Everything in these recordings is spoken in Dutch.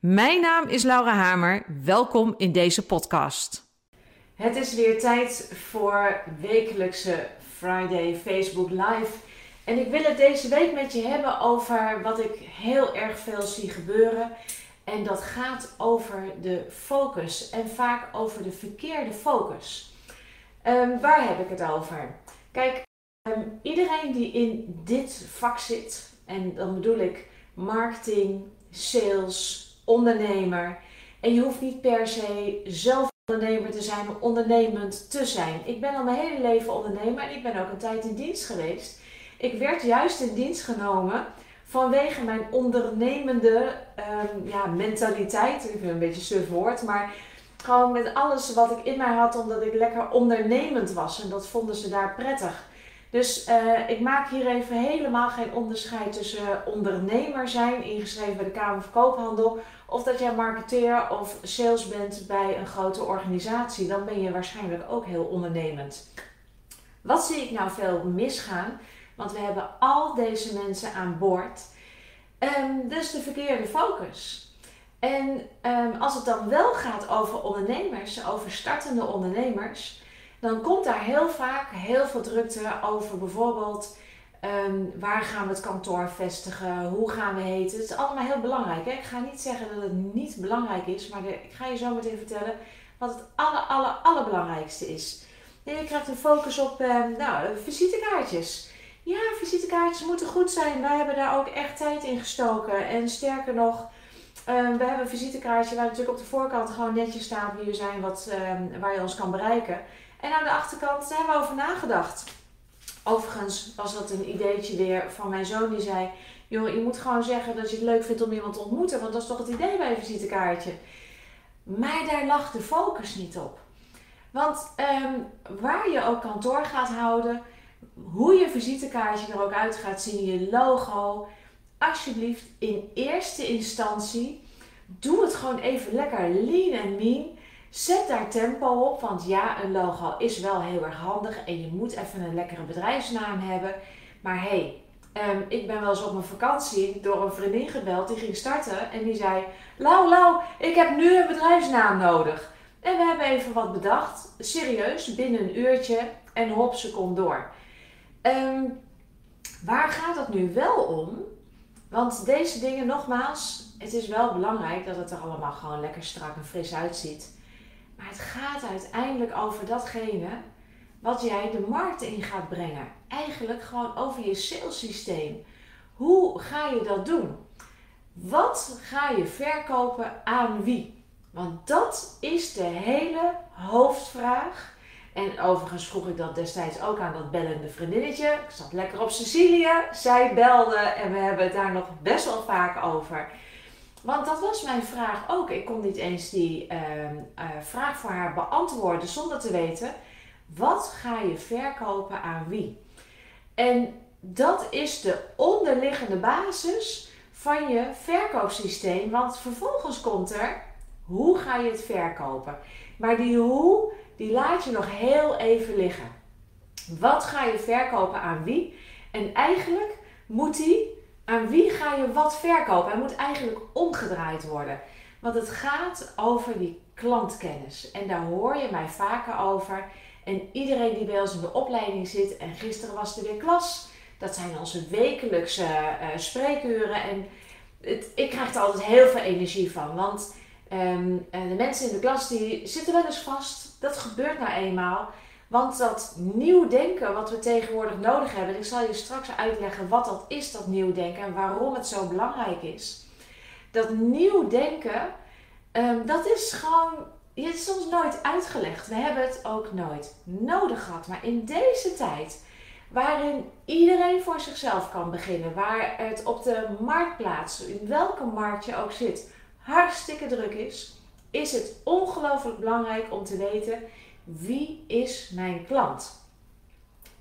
Mijn naam is Laura Hamer. Welkom in deze podcast. Het is weer tijd voor wekelijkse Friday Facebook Live. En ik wil het deze week met je hebben over wat ik heel erg veel zie gebeuren. En dat gaat over de focus en vaak over de verkeerde focus. Um, waar heb ik het over? Kijk, um, iedereen die in dit vak zit, en dan bedoel ik marketing, sales, ondernemer. En je hoeft niet per se zelf ondernemer te zijn om ondernemend te zijn. Ik ben al mijn hele leven ondernemer en ik ben ook een tijd in dienst geweest. Ik werd juist in dienst genomen vanwege mijn ondernemende um, ja, mentaliteit. Ik vind het een beetje suf woord, maar gewoon met alles wat ik in mij had, omdat ik lekker ondernemend was. En dat vonden ze daar prettig. Dus uh, ik maak hier even helemaal geen onderscheid tussen ondernemer zijn, ingeschreven bij de Kamer van Koophandel, of dat jij marketeer of sales bent bij een grote organisatie. Dan ben je waarschijnlijk ook heel ondernemend. Wat zie ik nou veel misgaan? Want we hebben al deze mensen aan boord. Um, dus de verkeerde focus. En um, als het dan wel gaat over ondernemers, over startende ondernemers, dan komt daar heel vaak heel veel drukte over bijvoorbeeld um, waar gaan we het kantoor vestigen, hoe gaan we heten. Het is allemaal heel belangrijk. Hè? Ik ga niet zeggen dat het niet belangrijk is, maar ik ga je zo meteen vertellen wat het aller, aller, allerbelangrijkste is. En je krijgt een focus op um, nou, visitekaartjes. Ja, visitekaartjes moeten goed zijn. Wij hebben daar ook echt tijd in gestoken. En sterker nog, um, we hebben een visitekaartje waar natuurlijk op de voorkant gewoon netjes staat wie we zijn, wat, waar je ons kan bereiken. En aan de achterkant daar hebben we over nagedacht. Overigens was dat een ideetje weer van mijn zoon die zei: Joh, je moet gewoon zeggen dat je het leuk vindt om iemand te ontmoeten, want dat is toch het idee bij een visitekaartje. Maar daar lag de focus niet op. Want um, waar je ook kantoor gaat houden, hoe je visitekaartje er ook uit gaat zien, je logo, alsjeblieft in eerste instantie doe het gewoon even lekker lean en mean. Zet daar tempo op, want ja, een logo is wel heel erg handig en je moet even een lekkere bedrijfsnaam hebben. Maar hey, um, ik ben wel eens op mijn vakantie door een vriendin gebeld die ging starten en die zei: Lau, Lau, ik heb nu een bedrijfsnaam nodig. En we hebben even wat bedacht, serieus, binnen een uurtje en hop, ze komt door. Um, waar gaat het nu wel om? Want deze dingen, nogmaals, het is wel belangrijk dat het er allemaal gewoon lekker strak en fris uitziet. Maar het gaat uiteindelijk over datgene wat jij de markt in gaat brengen. Eigenlijk gewoon over je salessysteem. Hoe ga je dat doen? Wat ga je verkopen aan wie? Want dat is de hele hoofdvraag. En overigens vroeg ik dat destijds ook aan dat bellende vriendinnetje. Ik zat lekker op Sicilië. Zij belde en we hebben het daar nog best wel vaak over. Want dat was mijn vraag ook. Ik kon niet eens die uh, uh, vraag voor haar beantwoorden zonder te weten wat ga je verkopen aan wie. En dat is de onderliggende basis van je verkoopsysteem. Want vervolgens komt er hoe ga je het verkopen. Maar die hoe, die laat je nog heel even liggen. Wat ga je verkopen aan wie? En eigenlijk moet die aan wie ga je wat verkopen? Hij moet eigenlijk omgedraaid worden. Want het gaat over die klantkennis. En daar hoor je mij vaker over. En iedereen die bij ons in de opleiding zit, en gisteren was er weer klas, dat zijn onze wekelijkse uh, spreekuren. En het, ik krijg er altijd heel veel energie van. Want um, de mensen in de klas die zitten wel eens vast. Dat gebeurt nou eenmaal. Want dat nieuw denken wat we tegenwoordig nodig hebben, ik zal je straks uitleggen wat dat is, dat nieuw denken en waarom het zo belangrijk is. Dat nieuw denken, um, dat is gewoon, het is ons nooit uitgelegd. We hebben het ook nooit nodig gehad. Maar in deze tijd, waarin iedereen voor zichzelf kan beginnen, waar het op de marktplaats, in welke markt je ook zit, hartstikke druk is, is het ongelooflijk belangrijk om te weten wie is mijn klant.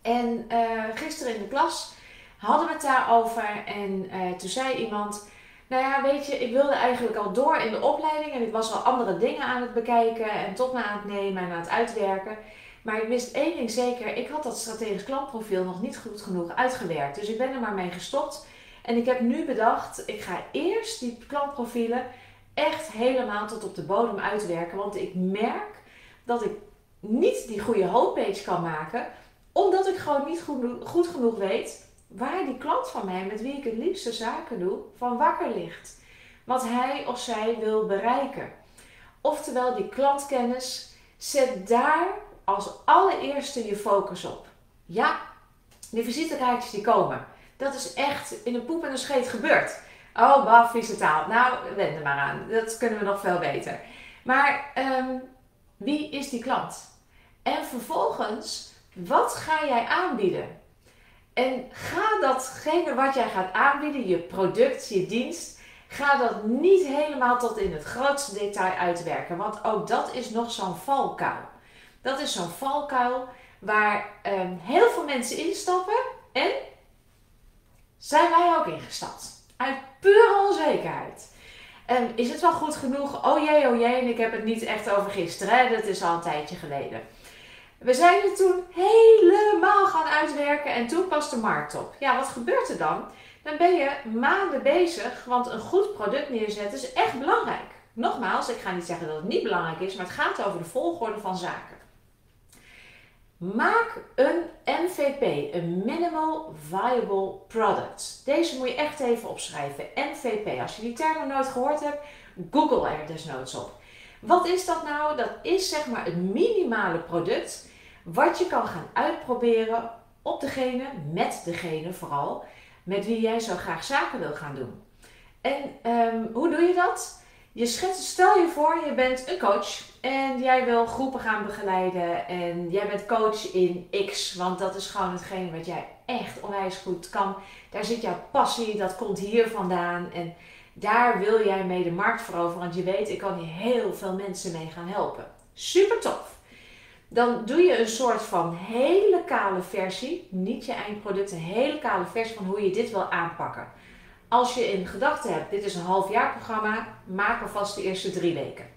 En uh, gisteren in de klas hadden we het daarover en uh, toen zei iemand, nou ja, weet je, ik wilde eigenlijk al door in de opleiding en ik was al andere dingen aan het bekijken en tot me aan het nemen en aan het uitwerken. Maar ik wist één ding zeker, ik had dat strategisch klantprofiel nog niet goed genoeg uitgewerkt. Dus ik ben er maar mee gestopt. En ik heb nu bedacht, ik ga eerst die klantprofielen echt helemaal tot op de bodem uitwerken. Want ik merk dat ik niet die goede homepage kan maken, omdat ik gewoon niet goed, genoeg weet waar die klant van mij, met wie ik het liefste zaken doe, van wakker ligt. Wat hij of zij wil bereiken. Oftewel, die klantkennis, zet daar als allereerste je focus op. Ja, die visitekaartjes die komen. Dat is echt in een poep en een scheet gebeurd. Oh, bah, vieze taal. Nou, wend er maar aan. Dat kunnen we nog veel beter. Maar ehm, wie is die klant? En vervolgens, wat ga jij aanbieden? En ga datgene wat jij gaat aanbieden, je product, je dienst, ga dat niet helemaal tot in het grootste detail uitwerken. Want ook dat is nog zo'n valkuil. Dat is zo'n valkuil waar um, heel veel mensen instappen en zijn wij ook ingestapt. Uit pure onzekerheid. En is het wel goed genoeg? Oh jee, oh jee, en ik heb het niet echt over gisteren, hè? dat is al een tijdje geleden. We zijn er toen helemaal gaan uitwerken en toen pas de markt op. Ja, wat gebeurt er dan? Dan ben je maanden bezig, want een goed product neerzetten is echt belangrijk. Nogmaals, ik ga niet zeggen dat het niet belangrijk is, maar het gaat over de volgorde van zaken. Maak een MVP, een Minimal Viable Product. Deze moet je echt even opschrijven. MVP. Als je die term nog nooit gehoord hebt, google er desnoods op. Wat is dat nou? Dat is zeg maar het minimale product wat je kan gaan uitproberen op degene, met degene vooral, met wie jij zo graag zaken wil gaan doen. En um, hoe doe je dat? Je schetst, stel je voor, je bent een coach en jij wil groepen gaan begeleiden en jij bent coach in X, want dat is gewoon hetgene wat jij echt onwijs goed kan. Daar zit jouw passie, dat komt hier vandaan en daar wil jij mee de markt veroveren, want je weet, ik kan hier heel veel mensen mee gaan helpen. Super tof. Dan doe je een soort van hele kale versie, niet je eindproduct, een hele kale versie van hoe je dit wil aanpakken. Als je in gedachten hebt, dit is een halfjaarprogramma, maak alvast de eerste drie weken.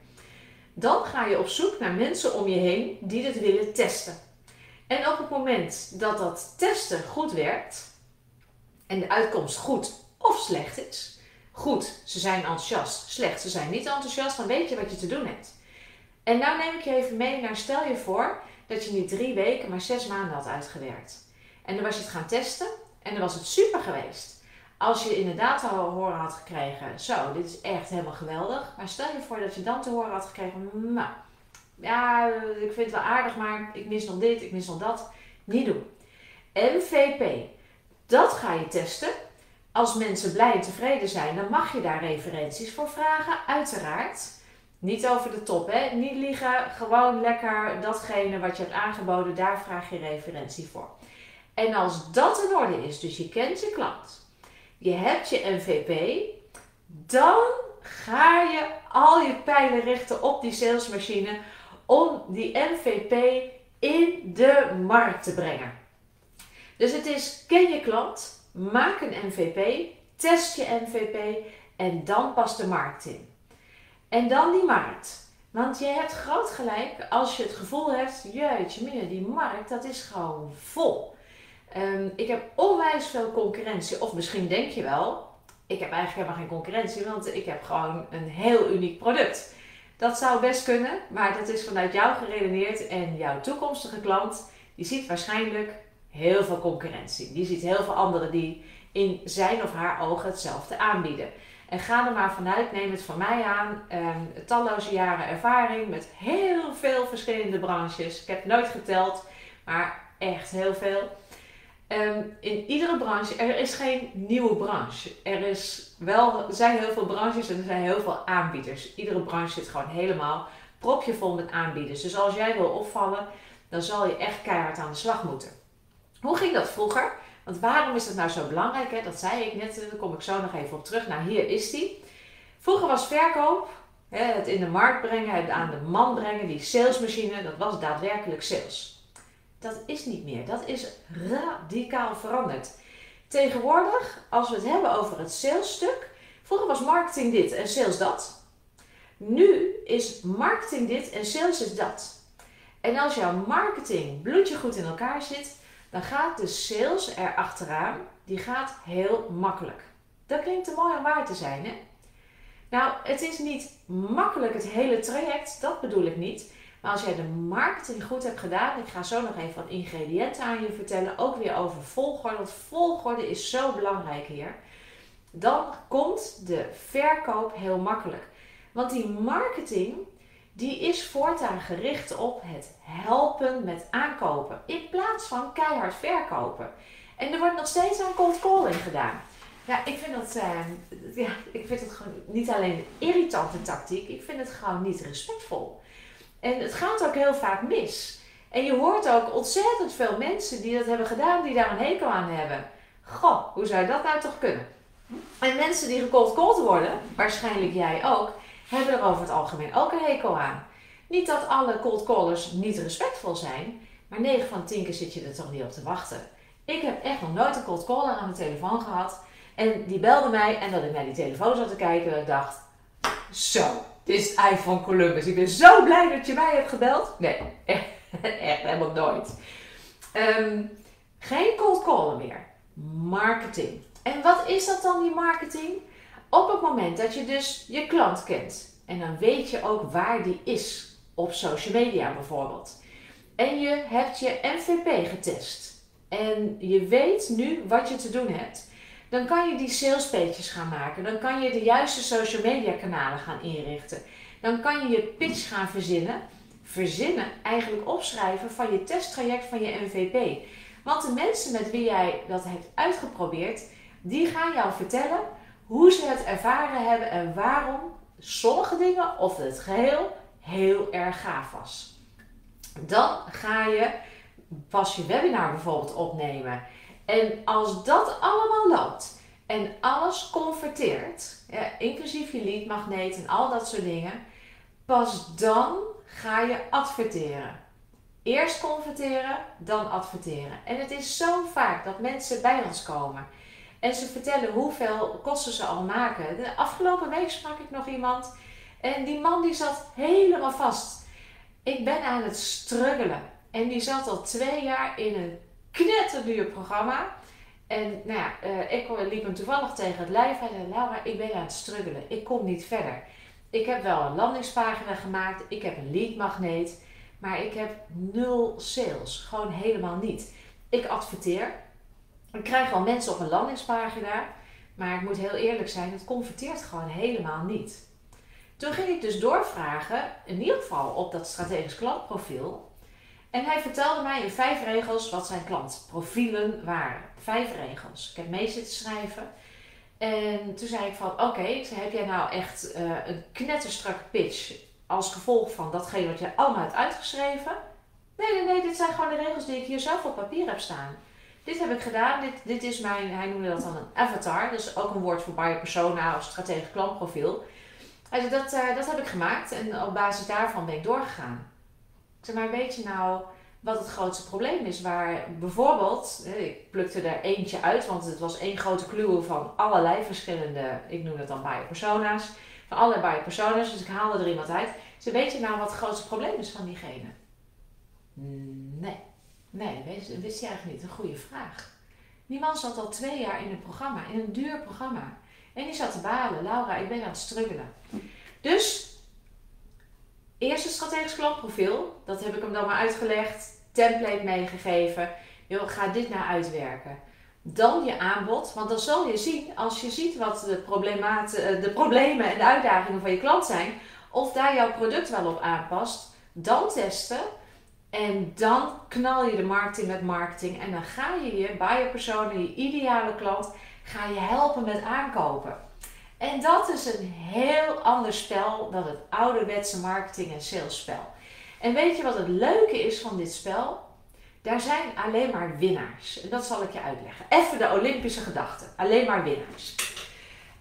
Dan ga je op zoek naar mensen om je heen die dit willen testen. En op het moment dat dat testen goed werkt en de uitkomst goed of slecht is, goed, ze zijn enthousiast, slecht, ze zijn niet enthousiast, dan weet je wat je te doen hebt. En nou neem ik je even mee naar, stel je voor dat je niet drie weken, maar zes maanden had uitgewerkt. En dan was je het gaan testen en dan was het super geweest. Als je inderdaad te horen had gekregen, zo, dit is echt helemaal geweldig. Maar stel je voor dat je dan te horen had gekregen, nou, ja, ik vind het wel aardig, maar ik mis nog dit, ik mis nog dat. Niet doen. MVP, dat ga je testen. Als mensen blij en tevreden zijn, dan mag je daar referenties voor vragen, uiteraard. Niet over de top, hè? Niet liegen, gewoon lekker datgene wat je hebt aangeboden, daar vraag je referentie voor. En als dat in orde is, dus je kent je klant, je hebt je MVP, dan ga je al je pijlen richten op die salesmachine om die MVP in de markt te brengen. Dus het is ken je klant, maak een MVP, test je MVP en dan pas de markt in. En dan die markt. Want je hebt groot gelijk als je het gevoel hebt, jeetje mina, die markt dat is gewoon vol. Ehm, ik heb onwijs veel concurrentie. Of misschien denk je wel, ik heb eigenlijk helemaal geen concurrentie, want ik heb gewoon een heel uniek product. Dat zou best kunnen, maar dat is vanuit jou geredeneerd en jouw toekomstige klant, die ziet waarschijnlijk heel veel concurrentie. Die ziet heel veel anderen die in zijn of haar ogen hetzelfde aanbieden. En ga er maar vanuit, neem het van mij aan, um, talloze jaren ervaring met heel veel verschillende branches. Ik heb nooit geteld, maar echt heel veel. Ehm, in iedere branche, er is geen nieuwe branche. Er, is wel, er zijn heel veel branches en er zijn heel veel aanbieders. Iedere branche zit gewoon helemaal propje vol met aanbieders. Dus als jij wil opvallen, dan zal je echt keihard aan de slag moeten. Hoe ging dat vroeger? Want waarom is dat nou zo belangrijk? Hè? Dat zei ik net, daar kom ik zo nog even op terug. Nou, hier is die. Vroeger was verkoop het in de markt brengen, het aan de man brengen, die salesmachine, dat was daadwerkelijk sales. Dat is niet meer. Dat is radicaal veranderd. Tegenwoordig, als we het hebben over het salesstuk, vroeger was marketing dit en sales dat. Nu is marketing dit en sales is dat. En als jouw marketing bloedje goed in elkaar zit, dan gaat de sales er achteraan. Die gaat heel makkelijk. Dat klinkt te mooi om waar te zijn, hè? Nou, het is niet makkelijk het hele traject, dat bedoel ik niet. Maar als jij de marketing goed hebt gedaan, ik ga zo nog even wat ingrediënten aan je vertellen, ook weer over volgorde, want volgorde is zo belangrijk hier. Dan komt de verkoop heel makkelijk. Want die marketing, die is voortaan gericht op het helpen met aankopen. In plaats van keihard verkopen. En er wordt nog steeds aan cold calling gedaan. Ja, ik vind dat, uh, ja, ik vind het gewoon niet alleen een irritante tactiek, ik vind het gewoon niet respectvol. En het gaat ook heel vaak mis. En je hoort ook ontzettend veel mensen die dat hebben gedaan, die daar een hekel aan hebben. Goh, hoe zou dat nou toch kunnen? En mensen die gecold worden, waarschijnlijk jij ook, hebben er over het algemeen ook een hekel aan. Niet dat alle cold callers niet respectvol zijn, maar 9 van 10 keer zit je er toch niet op te wachten. Ik heb echt nog nooit een cold caller aan mijn telefoon gehad. En die belde mij en dat ik naar die telefoon zat te kijken en ik dacht, zo, dit is het van Columbus. Ik ben zo blij dat je mij hebt gebeld. Nee, echt, helemaal nooit. Um, geen cold callen meer. Marketing. En wat is dat dan, die marketing? Op het moment dat je dus je klant kent. En dan weet je ook waar die is. Op social media bijvoorbeeld. En je hebt je MVP getest. En je weet nu wat je te doen hebt. Dan kan je die salespages gaan maken. Dan kan je de juiste social media kanalen gaan inrichten. Dan kan je je pitch gaan verzinnen. Verzinnen, eigenlijk opschrijven van je testtraject van je MVP. Want de mensen met wie jij dat hebt uitgeprobeerd, die gaan jou vertellen hoe ze het ervaren hebben en waarom sommige dingen of het geheel heel erg gaaf was. Dan ga je pas je webinar bijvoorbeeld opnemen. En als dat allemaal loopt en alles converteert, inclusief je leadmagneet en al dat soort dingen, pas dan ga je adverteren. Eerst converteren, dan adverteren. En het is zo vaak dat mensen bij ons komen en ze vertellen hoeveel kosten ze al maken. De afgelopen week sprak ik nog iemand en die man die zat helemaal vast. Ik ben aan het struggelen. En die zat al twee jaar in een knetterduur programma. En nou ja, uh, ik liep hem toevallig tegen het lijf. Hij zei, Laura, ik ben aan het struggelen. Ik kom niet verder. Ik heb wel een landingspagina gemaakt. Ik heb een leadmagneet. Maar ik heb nul sales. Gewoon helemaal niet. Ik adverteer. Ik krijg wel mensen op een landingspagina. Maar ik moet heel eerlijk zijn, het converteert gewoon helemaal niet. Toen ging ik dus doorvragen, in ieder geval op dat strategisch klantprofiel. En hij vertelde mij in vijf regels wat zijn klantprofielen waren. Vijf regels. Ik heb mee zitten schrijven. En toen zei ik van, oké, heb jij nou echt uh, een knetterstrakke pitch als gevolg van datgene wat je allemaal hebt uitgeschreven? Nee, nee, nee, dit zijn gewoon de regels die ik hier zelf op papier heb staan. Dit heb ik gedaan, dit, dit is mijn, hij noemde dat dan een avatar, dus ook een woord voor buyer persona of strategisch klantprofiel. Hij zei, dat, uh, dat heb ik gemaakt en op basis daarvan ben ik doorgegaan. Ik zeg maar, weet je nou wat het grootste probleem is? Waar bijvoorbeeld, ik plukte er eentje uit, want het was één grote clue van allerlei verschillende, ik noem het dan buyer persona's, van allerlei buyer persona's, dus ik haalde er iemand uit. Dus weet je nou wat het grootste probleem is van diegene? Nee, dat wist je eigenlijk niet. Een goede vraag. Die man zat al twee jaar in een programma, in een duur programma. En die zat te balen. Laura, ik ben aan het struggelen. Dus Eerste strategisch klantprofiel, dat heb ik hem dan maar uitgelegd, template meegegeven. Yo, ga dit nou uitwerken. Dan je aanbod, want dan zal je zien, als je ziet wat de, de problemen en de uitdagingen van je klant zijn, of daar jouw product wel op aanpast, dan testen. En dan knal je de markt in met marketing. En dan ga je je buyer persona, je ideale klant, ga je helpen met aankopen. En dat is een heel ander spel dan het ouderwetse marketing- en salesspel. En weet je wat het leuke is van dit spel? Daar zijn alleen maar winnaars. En dat zal ik je uitleggen. Even de Olympische gedachte. Alleen maar winnaars.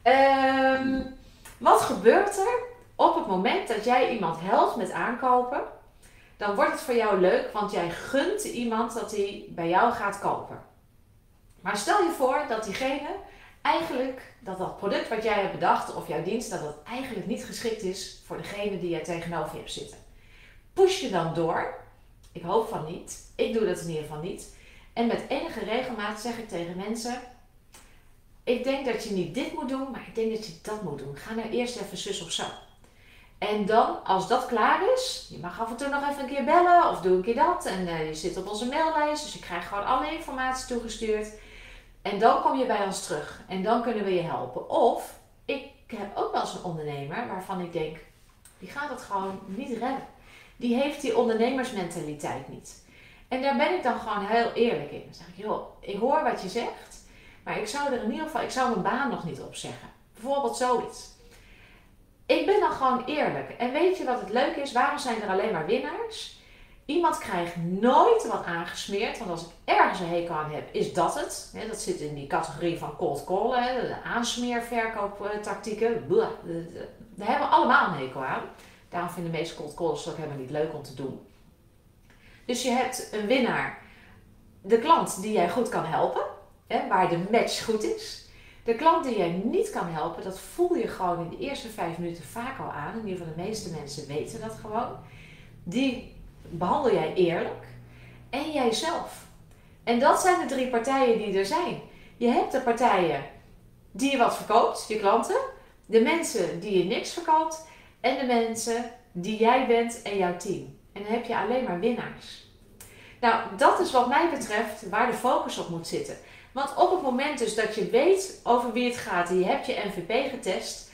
Um, wat gebeurt er Op het moment dat jij iemand helpt met aankopen, dan wordt het voor jou leuk, want jij gunt iemand dat hij bij jou gaat kopen. Maar stel je voor dat diegene eigenlijk, dat dat product wat jij hebt bedacht of jouw dienst, dat dat eigenlijk niet geschikt is voor degene die jij tegenover je hebt zitten. Push je dan door? Ik hoop van niet. Ik doe dat in ieder geval niet. En met enige regelmaat zeg ik tegen mensen: Ik denk dat je niet dit moet doen, maar ik denk dat je dat moet doen. Ga nou eerst even zus of zo. En dan, als dat klaar is, je mag af en toe nog even een keer bellen of doe een keer dat. En uh, je zit op onze maillijst, dus je krijgt gewoon alle informatie toegestuurd. En dan kom je bij ons terug en dan kunnen we je helpen. Of ik heb ook wel eens een ondernemer waarvan ik denk, die gaat het gewoon niet redden. Die heeft die ondernemersmentaliteit niet. En daar ben ik dan gewoon heel eerlijk in. Dan zeg ik, joh, ik hoor wat je zegt, maar ik zou er in ieder geval, ik zou mijn baan nog niet opzeggen. Bijvoorbeeld zoiets. Ik ben dan gewoon eerlijk. En weet je wat het leuke is? Waarom zijn er alleen maar winnaars? Iemand krijgt nooit wat aangesmeerd. Want als ik ergens een hekel aan heb, is dat het. dat zit in die categorie van cold call. de aansmeerverkooptactieken. Daar hebben we allemaal een hekel aan. Daarom vinden de meeste cold callers het ook helemaal niet leuk om te doen. Dus je hebt een winnaar. De klant die jij goed kan helpen. waar de match goed is. De klant die jij niet kan helpen, dat voel je gewoon in de eerste vijf minuten vaak al aan. In ieder geval de meeste mensen weten dat gewoon. Die behandel jij eerlijk. En jijzelf. En dat zijn de drie partijen die er zijn. Je hebt de partijen die je wat verkoopt, je klanten. De mensen die je niks verkoopt. En de mensen die jij bent en jouw team. En dan heb je alleen maar winnaars. Nou, dat is wat mij betreft waar de focus op moet zitten. Want op het moment dus dat je weet over wie het gaat en je hebt je MVP getest,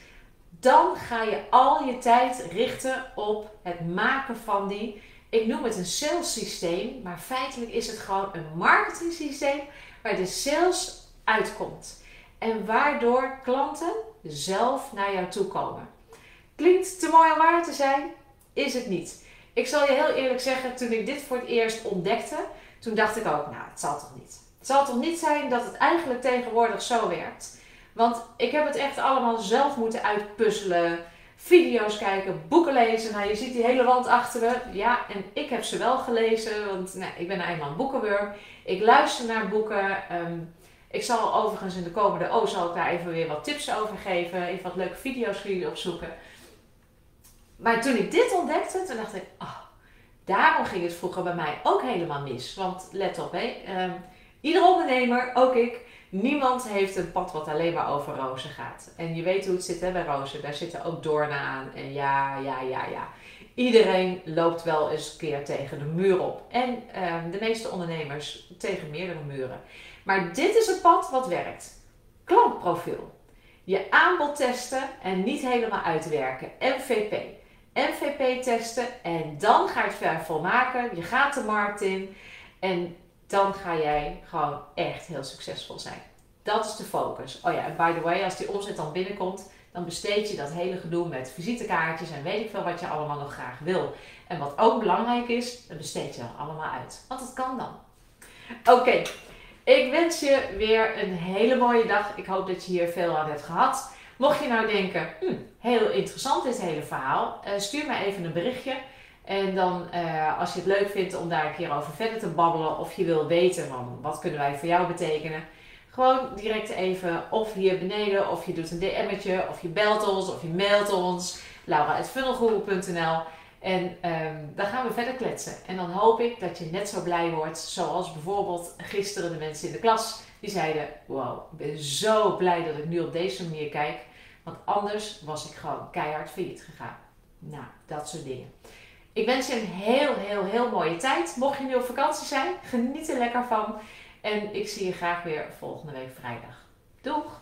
dan ga je al je tijd richten op het maken van die, ik noem het een sales systeem, maar feitelijk is het gewoon een marketing systeem waar de sales uitkomt. En waardoor klanten zelf naar jou toe komen. Klinkt te mooi om waar te zijn? Is het niet. Ik zal je heel eerlijk zeggen, toen ik dit voor het eerst ontdekte, toen dacht ik ook, nou, het zal toch niet. Het zal toch niet zijn dat het eigenlijk tegenwoordig zo werkt? Want ik heb het echt allemaal zelf moeten uitpuzzelen. Video's kijken, boeken lezen. Nou, je ziet die hele wand achter me. Ja, en ik heb ze wel gelezen, want nou, ik ben eenmaal een boekenwurm. Ik luister naar boeken. Ehm, ik zal overigens in de komende O zal ik daar even weer wat tips over geven. Even wat leuke video's voor jullie opzoeken. Maar toen ik dit ontdekte, toen dacht ik, oh, daarom ging het vroeger bij mij ook helemaal mis. Want let op, hè. Um, Ieder ondernemer, ook ik, niemand heeft een pad wat alleen maar over rozen gaat. En je weet hoe het zit hè, bij rozen. Daar zitten ook doornen aan. En ja, ja, ja, ja. Iedereen loopt wel eens een keer tegen de muur op. En ehm, de meeste ondernemers tegen meerdere muren. Maar dit is het pad wat werkt. Klantprofiel. Je aanbod testen en niet helemaal uitwerken. MVP. MVP testen en dan ga je het ver volmaken. Je gaat de markt in en dan ga jij gewoon echt heel succesvol zijn. Dat is de focus. Oh ja, en by the way, als die omzet dan binnenkomt, dan besteed je dat hele gedoe met visitekaartjes en weet ik veel wat je allemaal nog graag wil. En wat ook belangrijk is, dat besteed je dan allemaal uit. Want dat kan dan. Oké, ik wens je weer een hele mooie dag. Ik hoop dat je hier veel aan hebt gehad. Mocht je nou denken, hm, heel interessant dit hele verhaal, uh, stuur me even een berichtje. En dan, uh, als je het leuk vindt om daar een keer over verder te babbelen, of je wil weten van wat kunnen wij voor jou betekenen, gewoon direct even of hier beneden, of je doet een DM'tje, of je belt ons, of je mailt ons, laura.funnelgroep.nl. En um, dan gaan we verder kletsen. En dan hoop ik dat je net zo blij wordt, zoals bijvoorbeeld gisteren de mensen in de klas, die zeiden, wow, ik ben zo blij dat ik nu op deze manier kijk, want anders was ik gewoon keihard failliet gegaan. Nou, dat soort dingen. Ik wens je een heel, heel, heel mooie tijd. Mocht je nu op vakantie zijn, geniet er lekker van. En ik zie je graag weer volgende week vrijdag. Doeg!